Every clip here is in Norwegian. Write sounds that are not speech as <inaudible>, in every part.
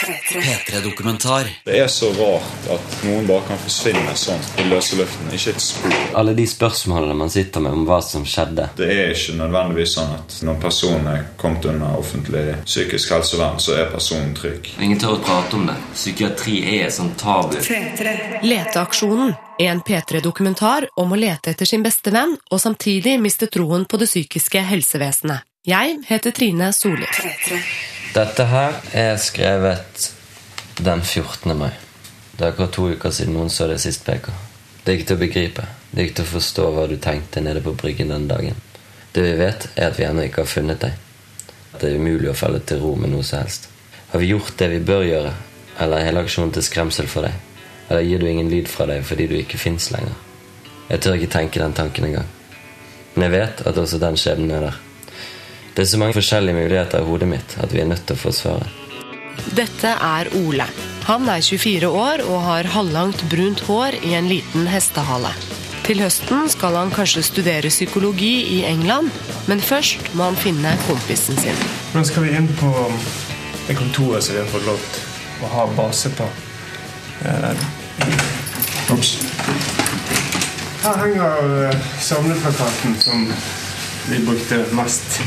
P3-dokumentar. Det er så rart at noen bare kan forsvinne sånn på løse luften. Ikke et spor. Alle de spørsmålene man sitter med om hva som skjedde. Det er ikke nødvendigvis sånn at når personen er kommet under offentlig psykisk helsevern, så er personen trygg. Ingen tør å prate om det. Psykiatri er et sånt tabu. Leteaksjonen. En P3-dokumentar om å lete etter sin beste venn og samtidig miste troen på det psykiske helsevesenet. Jeg heter Trine Solli. Dette her er skrevet den 14. mai. Det er akkurat to uker siden noen så det sist, peker. Det er ikke til å begripe. Det er ikke til å forstå hva du tenkte nede på bryggen den dagen. Det vi vet, er at vi ennå ikke har funnet deg. At det er umulig å falle til ro med noe som helst. Har vi gjort det vi bør gjøre, eller er hele aksjonen til skremsel for deg? Eller gir du ingen lyd fra deg fordi du ikke fins lenger? Jeg tør ikke tenke den tanken engang. Men jeg vet at også den skjebnen er der. Det er så mange forskjellige muligheter i hodet mitt at vi er nødt til å få svaret. Dette er Ole. Han er 24 år og har halvlangt brunt hår i en liten hestehale. Til høsten skal han kanskje studere psykologi i England, men først må han finne kompisen sin. Nå skal vi inn på det kontoret som vi har fått lov til å ha base på. Eh, Ops. Her henger samleplakaten som vi brukte mest.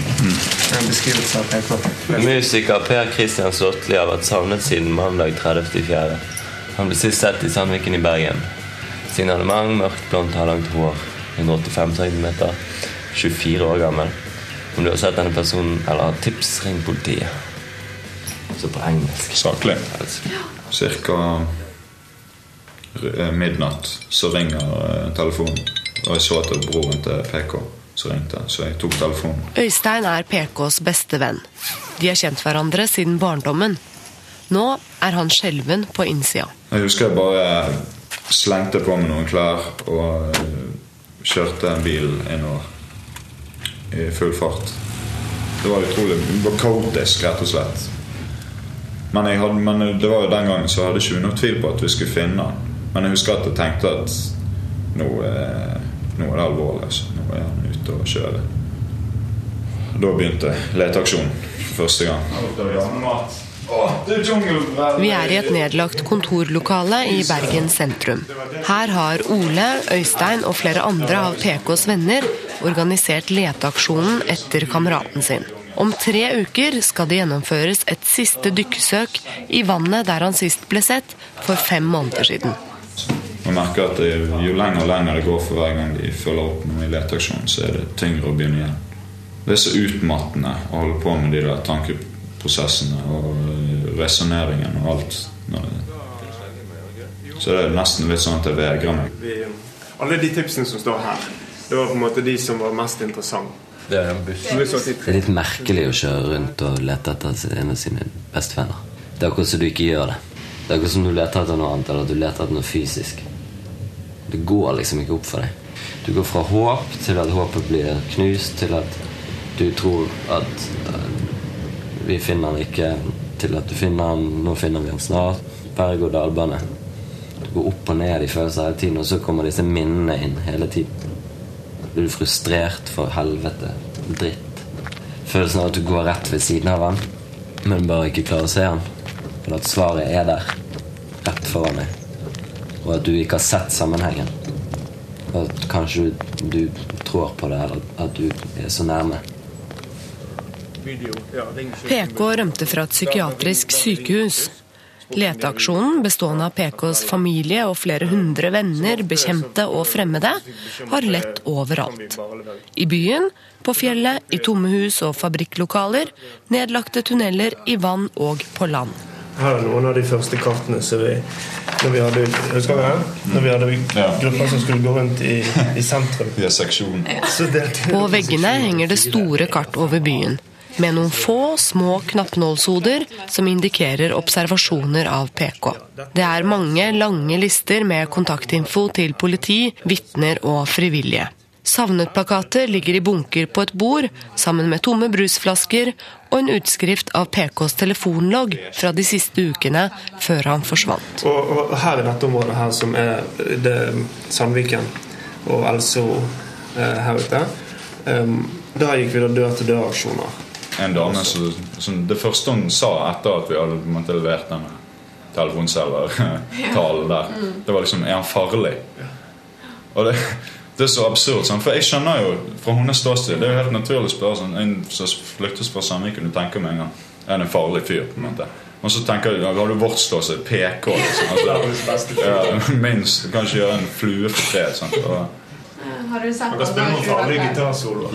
En beskrivelse av PK. Musiker Per Christian Slåttli har vært savnet siden mandag 30.4. Han ble sist sett i Sandviken i Bergen. Signalement, mørkt blondt, har langt hår. 185 cm. 24 år gammel. Om du har sett denne personen eller har tips, ring politiet. Så på engelsk. Saklig. Altså. Cirka eh, midnatt så ringer eh, telefonen. Og jeg så at det var broren til PK som ringte, så jeg tok telefonen. Øystein er PKs beste venn. De har kjent hverandre siden barndommen. Nå er han skjelven på innsida. Jeg husker jeg bare slengte på meg noen klær og eh, kjørte en bil innover i full fart. Det var utrolig det var kaotisk, rett og slett. Men, jeg hadde, men det var jo den gangen så hadde ikke vi noe tvil på at vi skulle finne han. Men jeg husker at jeg tenkte at nå, eh, nå er det alvorlig. Altså. Nå er han ute og kjører. Da begynte leteaksjonen for første gang. Vi er i et nedlagt kontorlokale i Bergen sentrum. Her har Ole, Øystein og flere andre av PKs venner organisert leteaksjonen etter kameraten sin. Om tre uker skal det gjennomføres et siste dykkesøk i vannet der han sist ble sett for fem måneder siden. Man merker at det, Jo lenger og lenger det går for hver gang de følger opp noe i leteaksjonen, så er det tyngre å begynne igjen. Det er så utmattende å holde på med de der tankeprosessene og øh, resonneringen og alt. Så det er nesten litt sånn at jeg vegrer meg. Alle de tipsene som står her, det var på en måte de som var mest interessante. Det er. Det er litt merkelig å kjøre rundt og lete etter en av sine bestevenner. Det er akkurat som du ikke gjør det. Det er akkurat som du leter etter noe annet, eller at du leter etter noe fysisk. Det går liksom ikke opp for deg. Du går fra håp til at håpet blir knust, til at du tror at eh, vi finner han ikke, til at du finner han, nå finner vi han snart. Berg-og-dal-bane. Du går opp og ned i følelser hele tiden, og så kommer disse minnene inn hele tiden. Blir du frustrert for helvete? Dritt. Følelsen av at du går rett ved siden av han, men bare ikke klarer å se han. Eller at svaret er der, rett foran deg. Og at du ikke har sett sammenhengen. At kanskje du, du tror på det, eller at du er så nærme. PK rømte fra et psykiatrisk sykehus. Leteaksjonen, bestående av PKs familie og flere hundre venner, bekjente og fremmede, har lett overalt. I byen, på fjellet, i tomme hus og fabrikklokaler, nedlagte tunneler i vann og på land. Her er noen av de første kartene som vi når vi hadde, Husker du det? Når vi hadde Ja. grupper som skulle gå rundt i, i sentrum. Vi seksjon. Så delte På veggene henger det store kart over byen, med noen få, små knappnålshoder som indikerer observasjoner av PK. Det er mange lange lister med kontaktinfo til politi, vitner og frivillige. Savnet-plakater ligger i bunker på et bord, sammen med tomme brusflasker og en utskrift av PKs telefonlogg fra de siste ukene før han forsvant. Og, og her i dette området her som er det, Sandviken og Elso eh, her ute, um, da gikk vi da dør-til-dør-aksjoner. en dame som, som Det første hun sa etter at vi hadde på en måte, levert denne telefonselgertalen der, <laughs> det var liksom Er han farlig? Og det, det er så absurd. Sant? for jeg skjønner jo fra hennes ståsted Det er jo helt naturlig å spørre sånn, En som flyktes fra Sandviken, du tenker med en gang Er det en farlig fyr? på en måte og så tenker du, har du vårt ståsted PK. Liksom. <laughs> Altså, ja, <laughs> minst. Du kan ikke gjøre en flue for fred. Sant? Og, Har du sett Man kan spille noen farlige gitarsoloer.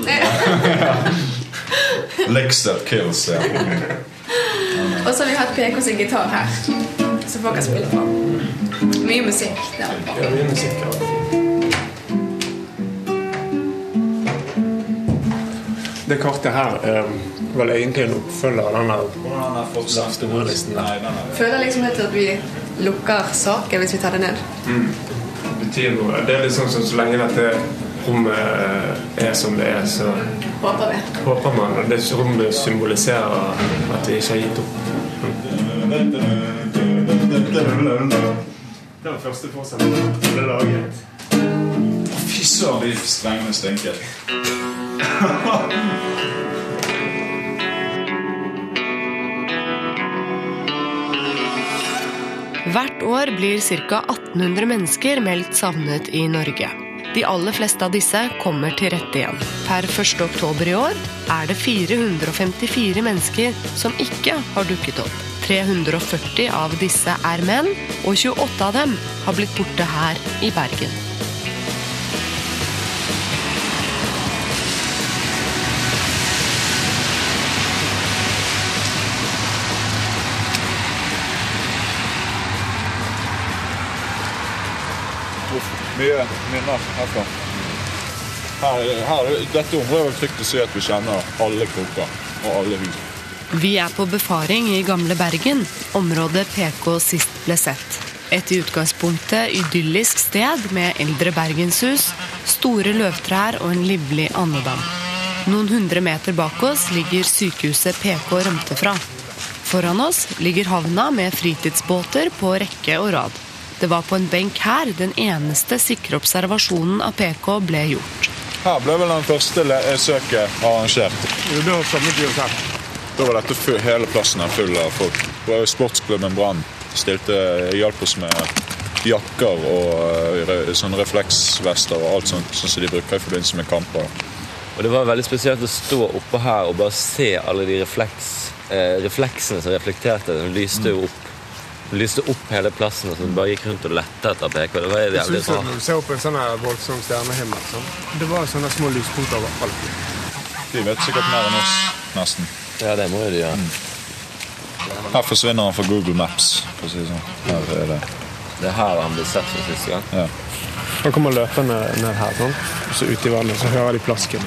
<laughs> Licks that kills. Ja. Og så har vi hatt PK sin gitar her, som folk kan spille på. Mye musikk. Det er bra. Ja, mye musikk her. Det kartet her er vel egentlig en oppfølger av den Laftebrødlisten der. Er Føler liksom helt at vi lukker saken hvis vi tar det ned. Det betyr noe. Det er litt sånn som så lenge dette rommet er som det er, så Håper vi. håper man Og det rommet symboliserer at vi ikke har gitt opp. Det var første forsetning som ble laget. Fy søren, de strengene stinker. Hvert år blir ca. 1800 mennesker meldt savnet i Norge. De aller fleste av disse kommer til rette igjen. Per 1. oktober i år er det 454 mennesker som ikke har dukket opp. 340 av disse er menn, og 28 av dem har blitt borte her i Bergen. Mye minner herfra. Her, her, dette området er trygt å si at vi kjenner alle kroker og alle hus. Vi er på befaring i gamle Bergen, området PK sist ble sett. Et i utgangspunktet idyllisk sted med eldre bergenshus, store løvtrær og en livlig andedam. Noen hundre meter bak oss ligger sykehuset PK rømte fra. Foran oss ligger havna med fritidsbåter på rekke og rad. Det var på en benk her den eneste sikre observasjonen av PK ble gjort. Her ble vel den første søket arrangert. Jo, da samme oss her. Da var dette full, hele plassen her full av folk. Og Sportsklubben Brann stilte, hjalp oss med jakker og eh, sånne refleksvester og alt sånt sånn som de bruker i forbindelse med kamper. Og det var veldig spesielt å stå oppå her og bare se alle de refleks, eh, refleksene som reflekterte. Den lyste jo opp. Lyste opp hele plassen, og så bare gikk rundt og lette etter PK. Det var Det jævlig bra. når du ser opp en sånn voldsom stjernehimmel, sånn. det var sånne små lyspunkter overalt. De vet sikkert mer enn oss, nesten. Ja, det må jo de gjøre. Her forsvinner han fra Google Maps. for å si det sånn. Her er det. Det er her han ble sett for siste gang. Ja. Han kommer løpende ned her, sånn. og så ute i vannet, så hører de plasken.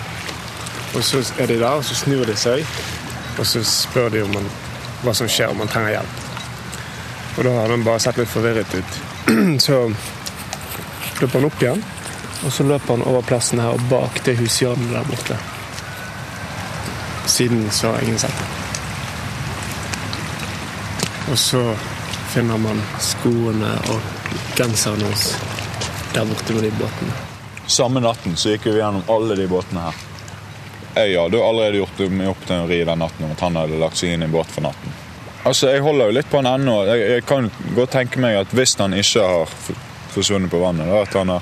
Og så er de der, og så snur de seg, og så spør de om man, hva som skjer, om man trenger hjelp. Og da har han bare sett litt forvirret ut. <clears throat> Så løper han opp igjen, og så løper han over plassen her og bak det hushjørnet der borte. Siden så har ingen sett ham. Og så finner man skoene og genseren hans der borte med de båtene. Samme natten så gikk vi gjennom alle de båtene her. Jeg hadde allerede gjort meg opp teori den natten om at han hadde lagt seg inn i en båt for natten. Altså, Jeg holder jo litt på han ennå. Jeg, jeg kan godt tenke meg at hvis han ikke har forsvunnet på vannet, da, at han har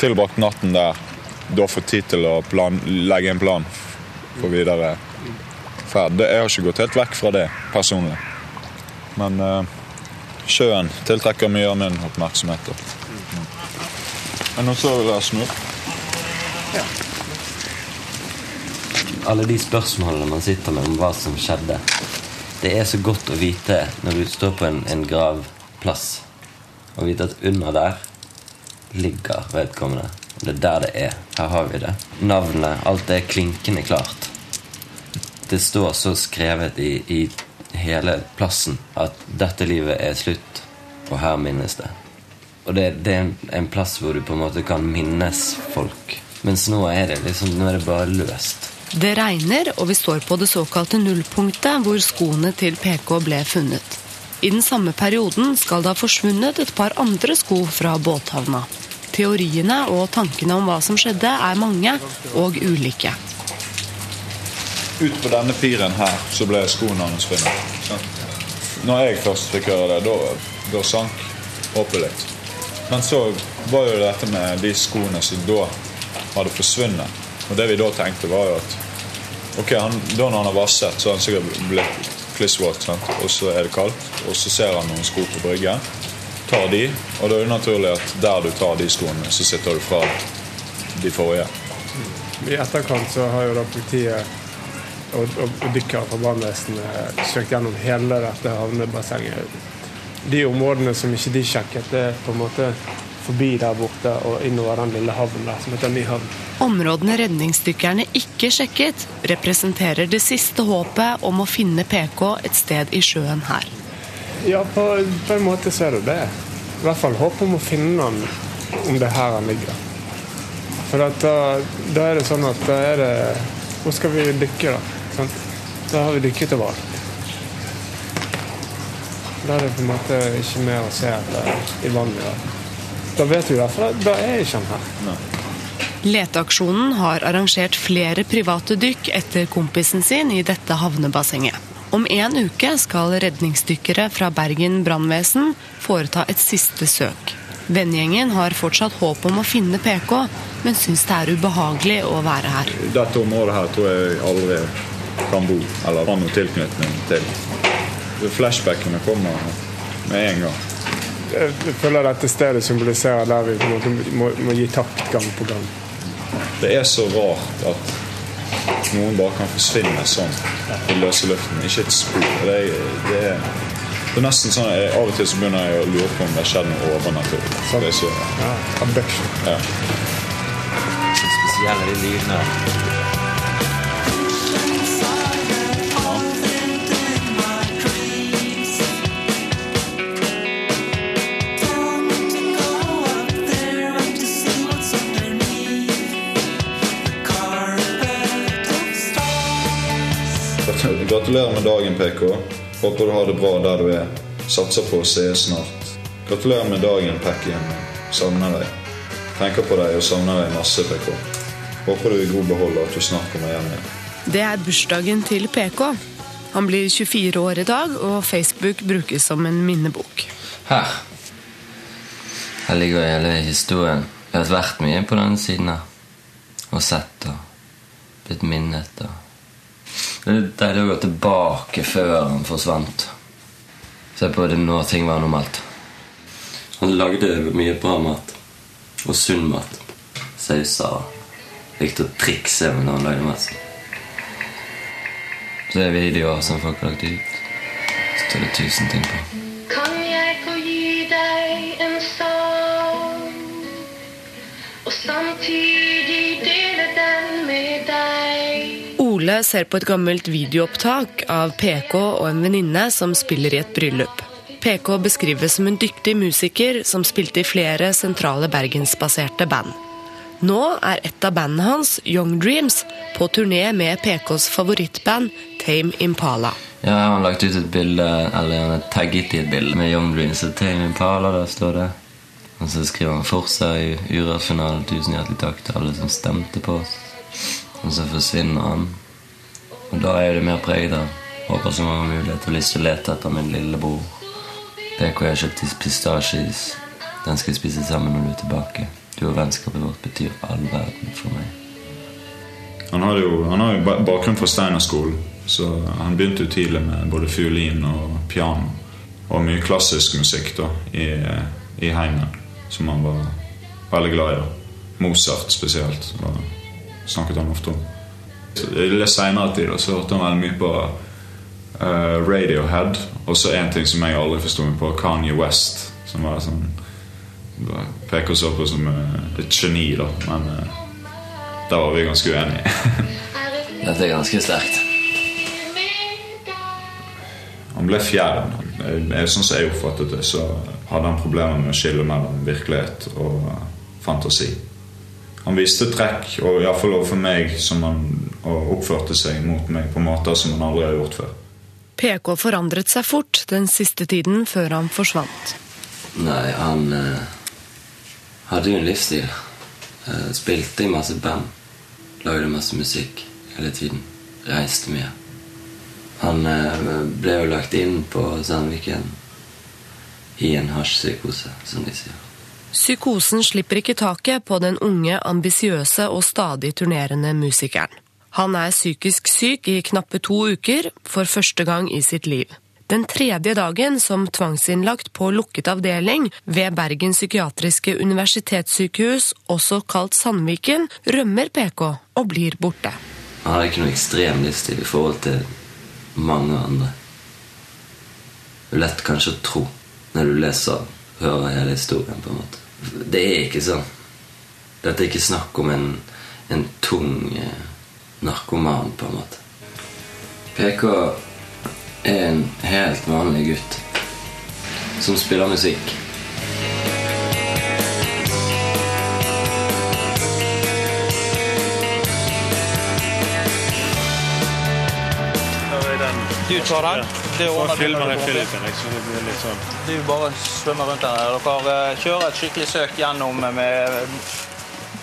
tilbrakt natten der, da får tid til å plan, legge en plan for videre ferd. Det- Jeg har ikke gått helt vekk fra det personlig. Men uh, sjøen tiltrekker mye av min oppmerksomhet. da. Men noen som vil ha snu opp? Alle de spørsmålene man sitter med om hva som skjedde. Det er så godt å vite når du står på en, en gravplass, og vite at under der ligger vedkommende. Det er der det er. Her har vi det. Navnet, alt er klinkende klart. Det står så skrevet i, i hele plassen at dette livet er slutt, og her minnes det. Og det, det er en, en plass hvor du på en måte kan minnes folk. Mens nå er det liksom, nå er det bare løst. Det regner, og vi står på det såkalte nullpunktet hvor skoene til PK ble funnet. I den samme perioden skal det ha forsvunnet et par andre sko fra båthavna. Teoriene og tankene om hva som skjedde, er mange og ulike. ut på denne piren her så ble skoene hans funnet. Når jeg først fikk høre det, da, da sank håpet litt. Men så var jo dette med de skoene som da hadde forsvunnet. Og det vi da tenkte, var jo at ok, han, da når han har vasset, så har han sikkert blitt klissvåt, og så er det kaldt. Og så ser han noen sko på bryggen, tar de, og da er det naturlig at der du tar de skoene, så sitter du fra de forrige. I etterkant så har jo da politiet og, og, og dykkere fra brannvesenet søkt gjennom hele dette havnebassenget. De områdene som ikke de sjekket, det er på en måte forbi der borte og innover den lille havnen der som heter Nyhavn. Områdene redningsdykkerne ikke sjekket, representerer det siste håpet om å finne PK et sted i sjøen her. Ja, på, på en måte så er det det. I hvert fall håp om å finne han om det er her han ligger. For da, da er det sånn at da er det Hvor skal vi dykke, da? Sant? Da har vi dykket overalt. Da er det på en måte ikke mer å se etter i vannet. Da. vet vi i hvert fall at da er ikke han her. Leteaksjonen har arrangert flere private dykk etter kompisen sin i dette havnebassenget. Om en uke skal redningsdykkere fra Bergen brannvesen foreta et siste søk. Vennegjengen har fortsatt håp om å finne PK, men syns det er ubehagelig å være her. Dette området her tror jeg aldri kan bo, eller ha noen tilknytning til. Flashbackene kommer med en gang. Jeg føler dette stedet symboliserer der vi på en måte må, må gi takt gang på gang. Det er så rart at noen bare kan forsvinne sånn i løse luften. Ikke et spor. Det er, det er, det er nesten sånn jeg, Av og til så begynner jeg å lure på om det har skjedd noe overnaturlig. Det er så, Ja, abduction. ja. Spesielle de lydene. Gratulerer med dagen, PK. Håper du har det bra der du er. Satser på å sees snart. Gratulerer med dagen, Packen. Savner deg. Tenker på deg og savner deg masse, PK. Håper du i god behold at du snart kommer hjem igjen. Det er bursdagen til PK. Han blir 24 år i dag, og Facebook brukes som en minnebok. Her. Her ligger hele historien. Jeg har vært mye på den siden her. Og sett og blitt minnet. og Det er deilig å gå tilbake før han forsvant. Se på det når ting var normalt. Han lagde mye bra mat. Og sunn mat. Sauser. Likte å trikse med når han lagde mat. Så er videoer som folk har lagt ut. Så står det tusen ting på. Kan jeg få gi deg en sang Og samtidig Ole ser på et gammelt videoopptak av PK og en venninne som spiller i et bryllup. PK beskrives som en dyktig musiker som spilte i flere sentrale bergensbaserte band. Nå er et av bandene hans, Young Dreams, på turné med PKs favorittband Tame Impala. Ja, jeg har lagt ut et bilde, eller han har tagget i et bilde med Young Dreams og Tame Impala. Der står det. Og så skriver han for seg i Urørt-finalen. Tusen hjertelig takk til alle som stemte på oss. Og så forsvinner han. Og da er det mer preget av håper som mange mulighet og lyst til å lete etter min lillebror. PK har kjøpt pistasjeis. Den skal jeg spise sammen når du er tilbake. Du og vennskapet vårt betyr all verden for meg. Han har jo, han har jo bakgrunn fra Steinerskolen, så han begynte jo tidlig med både fiolin og piano. Og mye klassisk musikk da, i, i heimen, som han var veldig glad i. Mozart spesielt snakket han ofte om. Litt senere tid så hørte han veldig mye på uh, Radiohead, og så en ting som jeg aldri forsto meg på, Kanye West. Som var sånn Peker så på som uh, et geni, da, men uh, der var vi ganske uenige. <laughs> Dette er ganske sterkt. Han ble fjern. Sånn som jeg oppfattet det, så hadde han problemer med å skille mellom virkelighet og fantasi. Han viste trekk, og iallfall overfor meg, som han og oppførte seg mot meg på måter som han aldri har gjort før. PK forandret seg fort den siste tiden før han forsvant. Nei, han eh, hadde jo en livsstil. Eh, spilte i masse band. Lagde masse musikk hele tiden. reiste mye. Han eh, ble jo lagt inn på Sandviken i en hasjpsykose, som de sier. Psykosen slipper ikke taket på den unge, ambisiøse og stadig turnerende musikeren. Han er psykisk syk i knappe to uker, for første gang i sitt liv. Den tredje dagen som tvangsinnlagt på lukket avdeling ved Bergen psykiatriske universitetssykehus, også kalt Sandviken, rømmer PK og blir borte. Han hadde ikke noe ekstrem livsstil i forhold til mange andre. Det er lett kanskje å tro når du leser og hører hele historien. på en måte. Det er ikke sånn. Dette er ikke snakk om en, en tung eh, narkoman, på en måte. PK er en helt vanlig gutt som spiller musikk. Du tar den. Det ordner du når du kommer. Sånn. Du bare svømmer rundt den. Dere eh, kjører et skikkelig søk gjennom med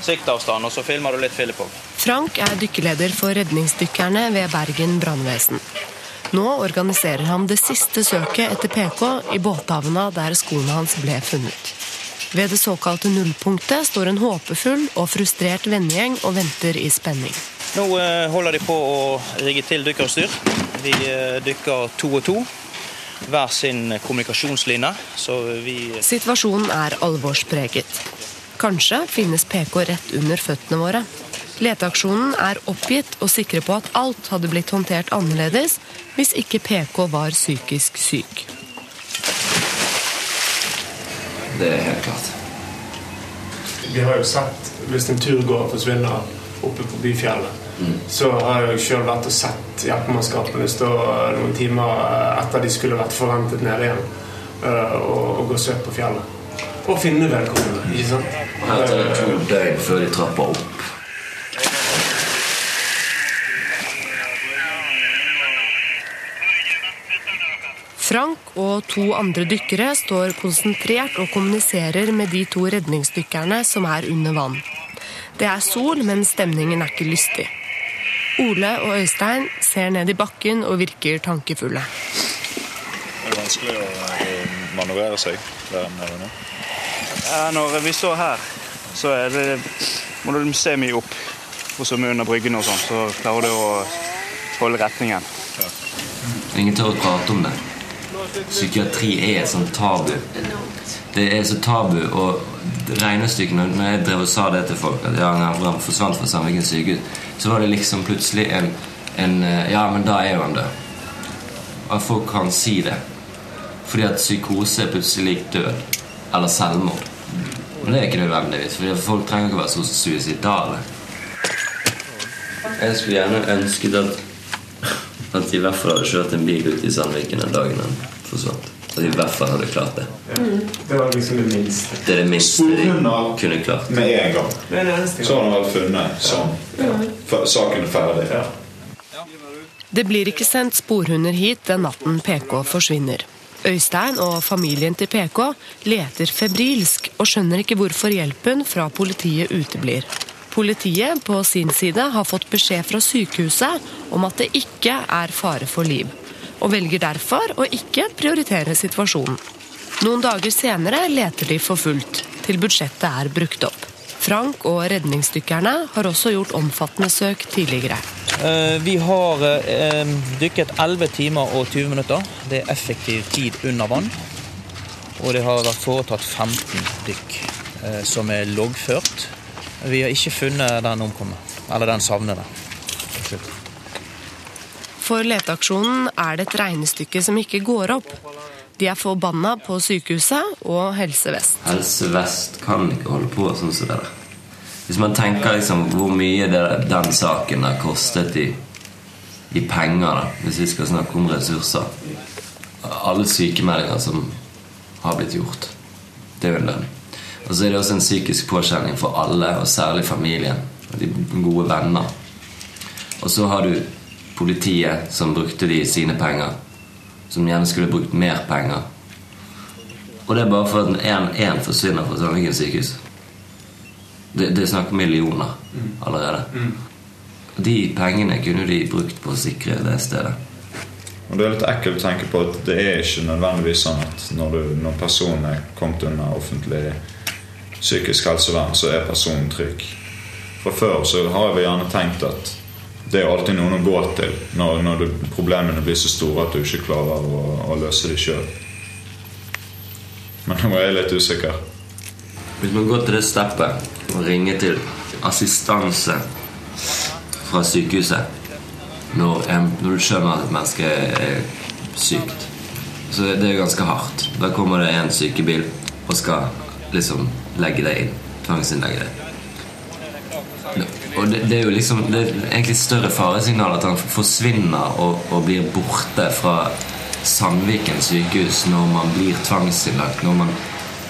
siktavstand, og så filmer du litt Philip òg. Frank er dykkerleder for redningsdykkerne ved Bergen brannvesen. Nå organiserer han det siste søket etter PK i båthavna der skoene hans ble funnet. Ved det såkalte nullpunktet står en håpefull og frustrert vennegjeng og venter i spenning. Nå eh, holder de på å rigge til dykkerutstyr. Vi eh, dykker to og to. Hver sin kommunikasjonsline. Så vi Situasjonen er alvorspreget. Kanskje finnes PK rett under føttene våre. Leteaksjonen er oppgitt og sikre på at alt hadde blitt håndtert annerledes hvis ikke PK var psykisk syk. Det er helt klart. Vi har jo sett hvis en turgåer forsvinner oppe på Byfjellet. Så har jeg sjøl vært og sett hjelpemannskapene stå noen timer etter de skulle vært forventet nede igjen, øh, og, og gå søk på fjellet. Og finne vedkommende, ikke sant? Det to døgn før de trapper opp. Frank og to andre dykkere står konsentrert og kommuniserer med de to redningsdykkerne som er under vann. Det er sol, men stemningen er ikke lystig. Ole og Øystein ser ned i bakken og virker tankefulle. Det er vanskelig å, manøvrere seg der nede nå. Ja, Når vi står her, så er det, må du se mye opp. Og så under bryggen og sånn, så klarer du å holde retningen. Ingen tør å prate om det. Psykiatri er et sånt tabu. Det er så tabu, og regnestykkene Når jeg drev og sa det til folk, at ja, han forsvant fra Sandviken sykehus, så var det liksom plutselig en, en eh, Ja, men da er jo han død. At folk kan si det. Fordi at psykose er plutselig lik død. Eller selvmord. Men det er ikke nødvendigvis, fordi folk trenger ikke å være så suicidale. Jeg skulle gjerne ønsket at at de i hvert fall hadde kjørt en bil ut i Sandviken den dagen han forsvant. At de i hvert fall hadde klart det. Det var liksom det minste. Det er det minste de kunne klart. med en gang. Så har han vært funnet sånn. Saken er ferdig. Det blir ikke sendt sporhunder hit den natten PK forsvinner. Øystein og familien til PK leter febrilsk og skjønner ikke hvorfor hjelpen fra politiet uteblir. Politiet på sin side har fått beskjed fra sykehuset om at det ikke er fare for liv, og velger derfor å ikke prioritere situasjonen. Noen dager senere leter de for fullt, til budsjettet er brukt opp. Frank og redningsdykkerne har også gjort omfattende søk tidligere. Eh, Vi har eh, dykket 11 timer og 20 minutter. Det er effektiv tid under vann. Og det har vært foretatt 15 dykk eh, som er loggført. Vi har ikke funnet den omkomne, eller den savnede. For leteaksjonen er det et regnestykke som ikke går opp. De er forbanna på sykehuset og Helse Vest. Helse Vest kan ikke holde på sånn som det der. Hvis man tenker liksom hvor mye det, den saken har kostet i, i penger, da, hvis vi skal snakke om ressurser Alle sykemeldinger som har blitt gjort, det er jo en lønn. Og så er det også en psykisk påkjenning for alle, og særlig familien og de gode venner. Og så har du politiet, som brukte de sine penger, som gjerne skulle brukt mer penger. Og det er bare for at én forsvinner fra Sandviken sykehus. Det, det er snakk om millioner allerede. De pengene kunne de brukt på å sikre det stedet. Og Det er litt ekkelt å tenke på at det er ikke nødvendigvis sånn at når, du, når personen er kommet under offentlig psykisk helsevern, så er personen trygg. Fra før så har vi gjerne tenkt at det er alltid noen å gå til når, når det, problemene blir så store at du ikke klarer å, å løse dem sjøl. Men nå er jeg litt usikker. Hvis man går til det steppet og ringer til assistanse fra sykehuset når, en, når du skjønner at et menneske er sykt, så det er ganske hardt. Da kommer det en sykebil og skal liksom legge deg inn. Tvangsinnlegge deg. Og det, det er jo liksom Det er egentlig større faresignal at han forsvinner og, og blir borte fra Sandviken sykehus når man blir tvangsinnlagt. Når man,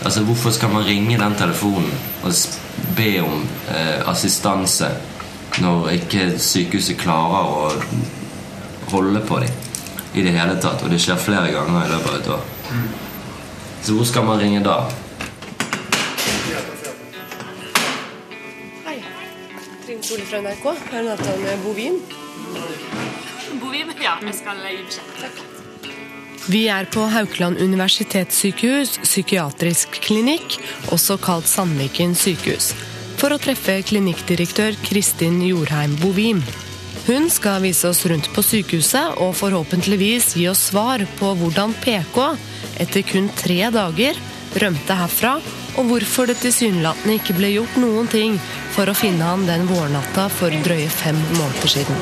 altså Hvorfor skal man ringe den telefonen og be om eh, assistanse når ikke sykehuset klarer å holde på dem i det hele tatt? Og det skjer flere ganger i løpet av et år. Så hvor skal man ringe da? Trine fra NRK. Har du avtale med Bovin? Bovin? Ja, jeg skal gi beskjed. Vi er på Haukeland universitetssykehus, psykiatrisk klinikk, også kalt Sandviken sykehus, for å treffe klinikkdirektør Kristin Jorheim Bovim. Hun skal vise oss rundt på sykehuset og forhåpentligvis gi oss svar på hvordan PK, etter kun tre dager, rømte herfra, og hvorfor det tilsynelatende ikke ble gjort noen ting for å finne han den vårnatta for drøye fem måneder siden.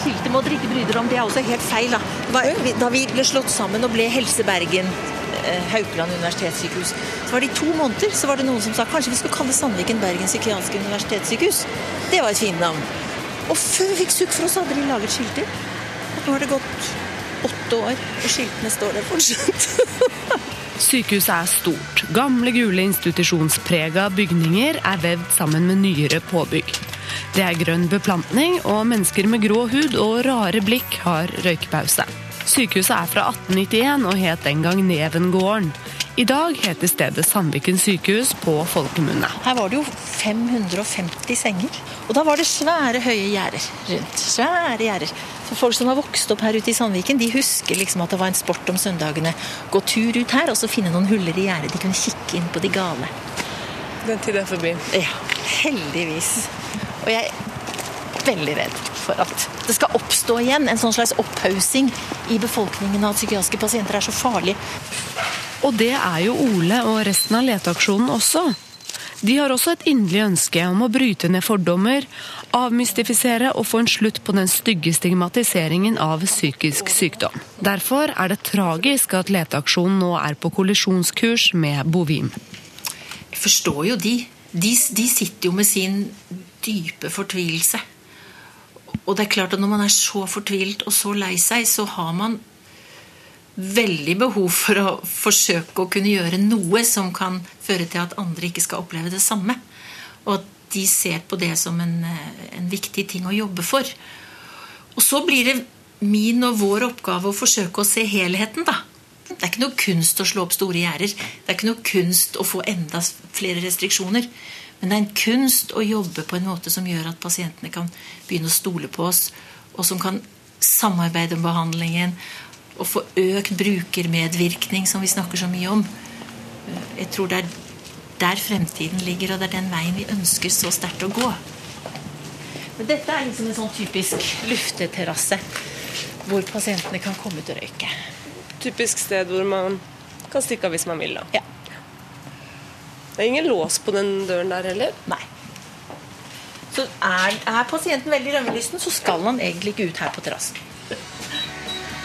Skiltet må dere ikke bry dere om, det er også helt feil. Da, da vi ble slått sammen og ble Helse Bergen, eh, Haukeland universitetssykehus, så var det i to måneder så var det noen som sa kanskje vi skulle kalle Sandviken Bergen psykiatriske universitetssykehus. Det var et fint navn. Og før vi fikk sukk for oss, hadde de laget skilter. Og nå har det gått åtte år, og skiltene står der fortsatt. <laughs> Sykehuset er stort. Gamle, gule institusjonsprega bygninger er vevd sammen med nyere påbygg. Det er grønn beplantning, og mennesker med grå hud og rare blikk har røykepause. Sykehuset er fra 1891 og het den gang Nevengården. I dag heter stedet Sandviken sykehus på folkemunne. Her var det jo 550 senger. Og da var det svære, høye gjerder rundt. Svære gjerder. For folk som har vokst opp her ute i Sandviken, de husker liksom at det var en sport om søndagene. Gå tur ut her og så finne noen huller i gjerdet. De kunne kikke inn på de gale. Den tida er forbi. Ja, heldigvis. Og jeg er veldig redd for at det skal oppstå igjen en sånn slags opphaussing i befolkningen av at psykiatriske pasienter er så farlige. Og det er jo Ole og resten av leteaksjonen også. De har også et inderlig ønske om å bryte ned fordommer, avmystifisere og få en slutt på den stygge stigmatiseringen av psykisk sykdom. Derfor er det tragisk at leteaksjonen nå er på kollisjonskurs med Bovim. Jeg forstår jo de. de. De sitter jo med sin dype fortvilelse. Og det er klart at når man er så fortvilt og så lei seg, så har man veldig behov for å forsøke å kunne gjøre noe som kan føre til at andre ikke skal oppleve det samme. Og at de ser på det som en, eh, en viktig ting å jobbe for. Og så blir det min og vår oppgave å forsøke å se helheten, da. Det er ikke noe kunst å slå opp store gjerder. Det er ikke noe kunst å få enda flere restriksjoner. Men det er en kunst å jobbe på en måte som gjør at pasientene kan begynne å stole på oss, og som kan samarbeide om behandlingen og få økt brukermedvirkning, som vi snakker så mye om. Jeg tror det er der fremtiden ligger, og det er den veien vi ønsker så sterkt å gå. Men dette er liksom en sånn typisk lufteterrasse hvor pasientene kan komme ut og røyke. Typisk sted hvor man kan stikke av hvis man vil. da. Ja. Det er ingen lås på den døren der heller. Nei. Så er, er pasienten veldig rømmelysten, så skal han egentlig ikke ut her på terrassen.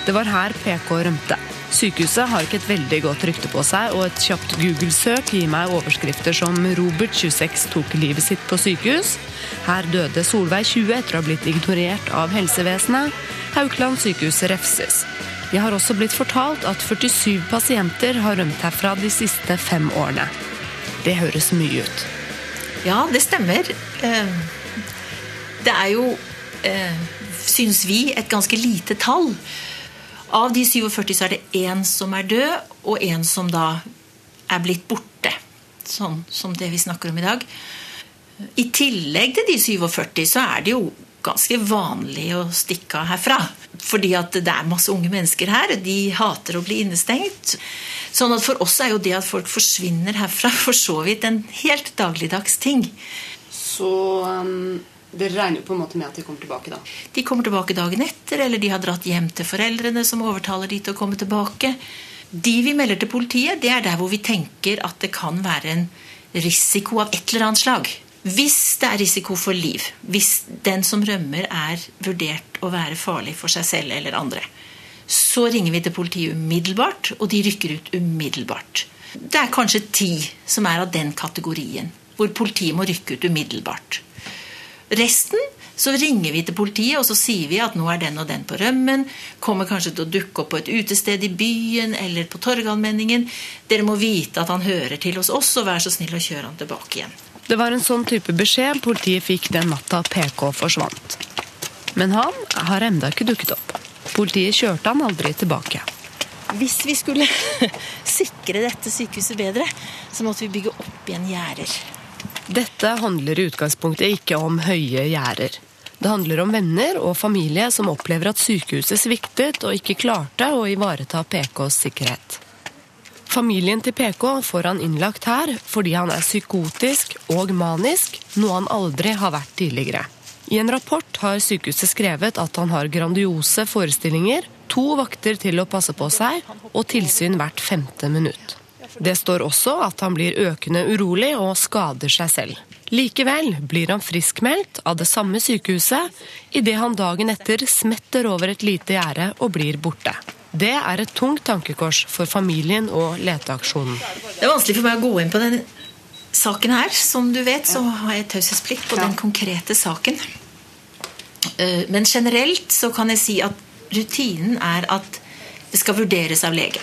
Det var her PK rømte. Sykehuset har ikke et veldig godt rykte på seg, og et kjapt Google-søk gir meg overskrifter som 'Robert 26 tok livet sitt på sykehus', 'Her døde Solveig 20 etter å ha blitt ignorert av helsevesenet', 'Haukeland sykehus refses'. Jeg har også blitt fortalt at 47 pasienter har rømt herfra de siste fem årene. Det høres mye ut. Ja, det stemmer. Eh, Det er jo, eh, syns vi, et ganske lite tall. Av de 47 så er det én som er død, og én som da er blitt borte. Sånn som det vi snakker om i dag. I tillegg til de 47, så er det jo ganske vanlig å stikke av herfra. Fordi at det er masse unge mennesker her. De hater å bli innestengt. Sånn at for oss er jo det at folk forsvinner herfra, for så vidt en helt dagligdags ting. Så um, dere regner jo på en måte med at de kommer tilbake da? De kommer tilbake dagen etter, eller de har dratt hjem til foreldrene som overtaler de til å komme tilbake. De vi melder til politiet, det er der hvor vi tenker at det kan være en risiko av et eller annet slag. Hvis det er risiko for liv, hvis den som rømmer er vurdert å være farlig for seg selv eller andre, så ringer vi til politiet umiddelbart, og de rykker ut umiddelbart. Det er kanskje ti som er av den kategorien, hvor politiet må rykke ut umiddelbart. Resten så ringer vi til politiet og så sier vi at nå er den og den på rømmen. Kommer kanskje til å dukke opp på et utested i byen eller på Torgallmenningen. Dere må vite at han hører til hos oss, og vær så snill å kjøre han tilbake igjen. Det var en sånn type beskjed politiet fikk den natta PK forsvant. Men han har enda ikke dukket opp. Politiet kjørte han aldri tilbake. Hvis vi skulle <laughs> sikre dette sykehuset bedre, så måtte vi bygge opp igjen gjerder. Dette handler i utgangspunktet ikke om høye gjerder. Det handler om venner og familie som opplever at sykehuset sviktet og ikke klarte å ivareta PKs sikkerhet. Familien til PK får han innlagt her fordi han er psykotisk og manisk, noe han aldri har vært tidligere. I en rapport har sykehuset skrevet at han har grandiose forestillinger, to vakter til å passe på seg og tilsyn hvert femte minutt. Det står også at han blir økende urolig og skader seg selv. Likevel blir han friskmeldt av det samme sykehuset idet han dagen etter smetter over et lite gjerde og blir borte. Det er et tungt tankekors for familien og leteaksjonen. Det er vanskelig for meg å gå inn på den saken her. Som du vet, så har jeg taushetsplikt på den konkrete saken. Eh, Men generelt så kan jeg si at rutinen er at det skal vurderes av lege.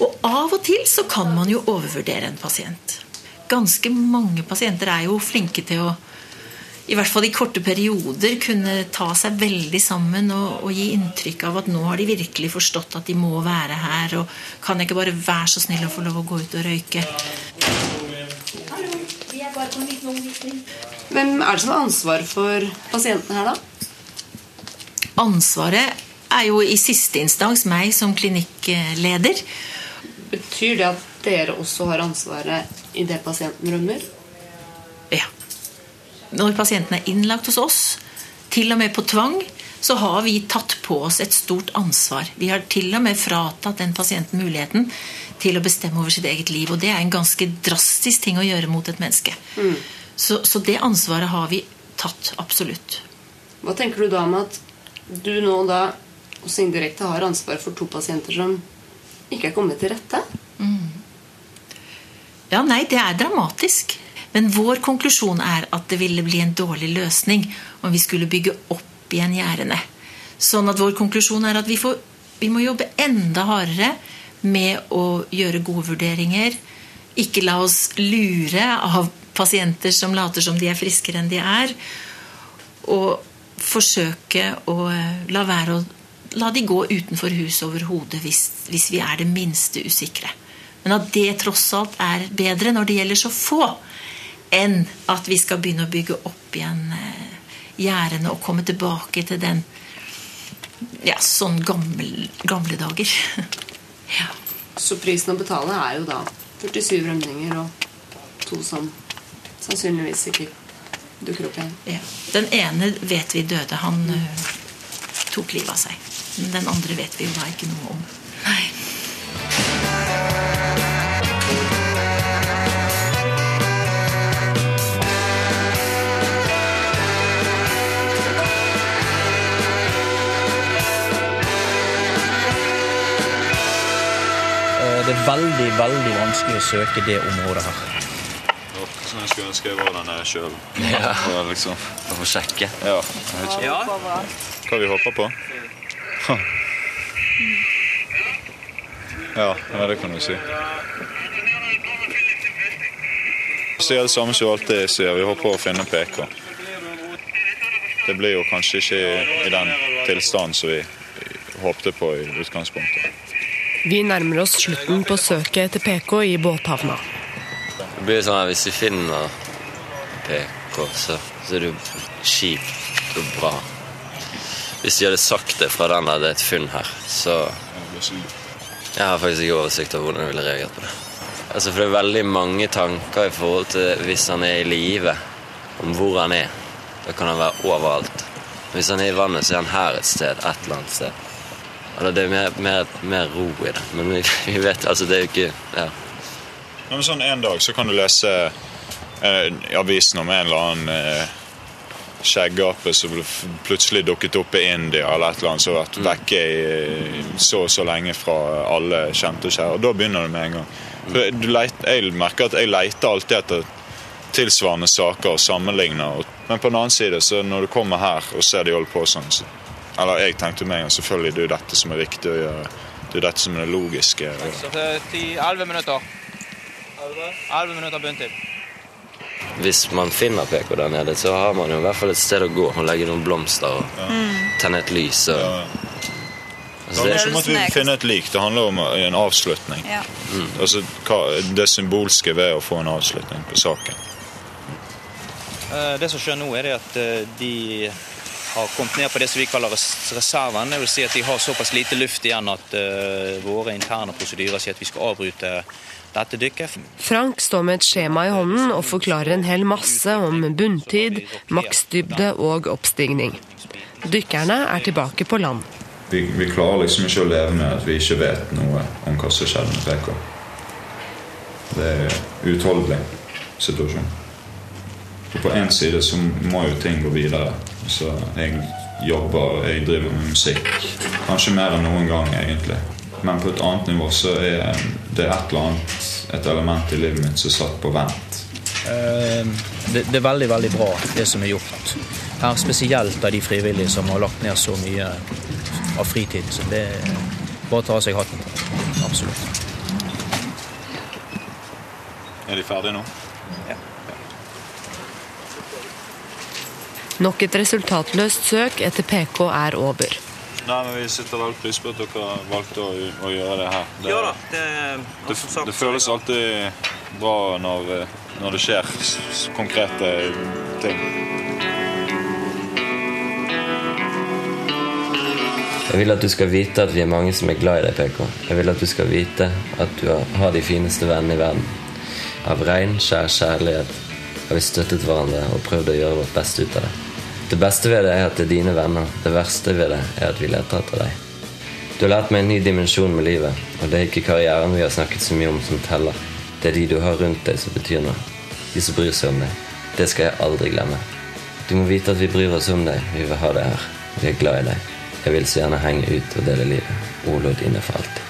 Og av og til så kan man jo overvurdere en pasient. Ganske mange pasienter er jo flinke til å i hvert fall i korte perioder kunne ta seg veldig sammen og, og, gi inntrykk av at nå har de virkelig forstått at de må være her. Og kan jeg ikke bare være så snill å få lov å gå ut og røyke? Hvem er det som har ansvar for pasienten her, da? Ansvaret er jo i siste instans meg som klinikkleder. Betyr det at dere også har ansvaret idet pasienten rømmer? Ja. Når pasienten er innlagt hos oss, til og med på tvang, så har vi tatt på oss et stort ansvar. Vi har til og med fratatt den pasienten muligheten til å bestemme over sitt eget liv. Og det er en ganske drastisk ting å gjøre mot et menneske. Mm. Så, så, det ansvaret har vi tatt absolutt. Hva tenker du da om at du nå da også indirekte har ansvar for to pasienter som ikke er kommet til rette? Mm. Ja, nei, det er dramatisk. Men vår konklusjon er at det ville bli en dårlig løsning om vi skulle bygge opp igjen gjerdene. Sånn at vår konklusjon er at vi, får, vi må jobbe enda hardere med å gjøre gode vurderinger. Ikke la oss lure av pasienter som later som de er friskere enn de er. Og forsøke å la være å la de gå utenfor huset overhodet hvis, hvis vi er det minste usikre. Men at det tross alt er bedre når det gjelder så få, enn at vi skal begynne å bygge opp igjen gjerdene og komme tilbake til den ja, sånn gammel, gamle dager. <laughs> ja. Så prisen å betale er jo da 47 rømninger og to som sannsynligvis ikke dukker opp igjen. Ja. Den ene vet vi døde. Han mm. tok livet av seg. Men den andre vet vi jo da ikke noe om. Nei. Det er veldig, veldig vanskelig å søke det området her. Jeg skulle ønske jeg var der nede sjøl. Ja. Liksom. For å sjekke. Ja. Jeg vet ikke. Hva vi håper på? Ja, ja, det kan du si. Sier det samme som vi alltid sier. Vi håper å finne PK. Det blir jo kanskje ikke i den tilstanden som vi håpte på i utgangspunktet. Vi nærmer oss slutten på søket etter PK i båthavna. Det blir sånn at Hvis vi finner PK, så, så er det jo kjipt og bra. Hvis de hadde sagt det fra den er et funn her, så Jeg har faktisk ikke oversikt over hvordan jeg ville reagert på det. Altså, For det er veldig mange tanker i forhold til hvis han er i live, om hvor han er. Da kan han være overalt. Hvis han er i vannet, så er han her et sted. Et eller annet sted. Eller det er mer, mer, mer ro i det. Men vi, <laughs> vi vet altså, det er jo ikke ja. Men sånn En dag så kan du lese eh, avisen om en eller annen eh, skjeggape som plutselig dukket opp i India, eller et eller annet som har vært vekke i så og så lenge fra alle kjente og kjære. Og da begynner det med en gang. For du leit, jeg merker at jeg leter alltid etter tilsvarende saker og sammenligner. Men på den annen side, så når du kommer her og ser de holder på sånn så, Eller jeg tenkte med en gang selvfølgelig det er dette som er viktig å gjøre. Det er dette som er det logiske. Elleve 11 minutter. 11 minutter bunntid. Hvis man finner PK der nede, så har man jo i hvert fall et sted å gå og legge noen blomster og tenne et lys. Og, Det altså, handler ikke om at vi finner et lik, det handler om en avslutning. Ja. Mm. Altså, hva, det symbolske ved å få en avslutning på saken. Eh, Det som skjer nå, er det at eh, de har kommet ned på det som vi kaller res- reserven. Det vil si at de har såpass lite luft igjen at uh, våre interne prosedyrer sier at vi skal avbryte dette dykket. Frank står med et skjema i hånden og forklarer en hel masse om bunntid, maksdybde og oppstigning. Dykkerne er tilbake på land. Vi, vi klarer liksom ikke å leve med at vi ikke vet noe om hva som skjedde med PK. Det er en utholdelig situasjon. Og på én side så må jo ting gå videre. Så jeg jobber, jeg driver med musikk. Kanskje mer enn noen gang, egentlig. Men på et annet nivå så er det et eller annet et element i livet mitt som er satt på vent. Eh, Det, det er veldig, veldig bra, det som er gjort. Her Spesielt av de frivillige som har lagt ned så mye av fritid. Så det er bare å ta av seg hatten. Absolutt. Er de ferdige nå? Nok et resultatløst søk etter PK er over. Nei, men Vi setter veldig pris på at dere valgte å, å gjøre det her. Det, Ja da, det, det, det føles alltid bra når, når det skjer konkrete ting. Jeg vil at du skal vite at vi er mange som er glad i deg, PK. Jeg vil at du skal vite at du har- har de fineste vennene i verden. Av rein, skjær kjærlighet har vi støttet hverandre og prøvd å gjøre vårt beste ut av det. Det beste ved det er at det er dine venner. Det verste ved det er at vi leter etter deg. Du har lært meg en ny dimensjon med livet, og det er ikke karrieren vi har snakket så mye om som teller. Det er de du har rundt deg som betyr noe. De som bryr seg om deg. Det skal jeg aldri glemme. Du må vite at vi bryr oss om deg. Vi vil ha deg her. Vi er glad i deg. Jeg vil så gjerne henge ut og dele livet. Olo dine for alltid.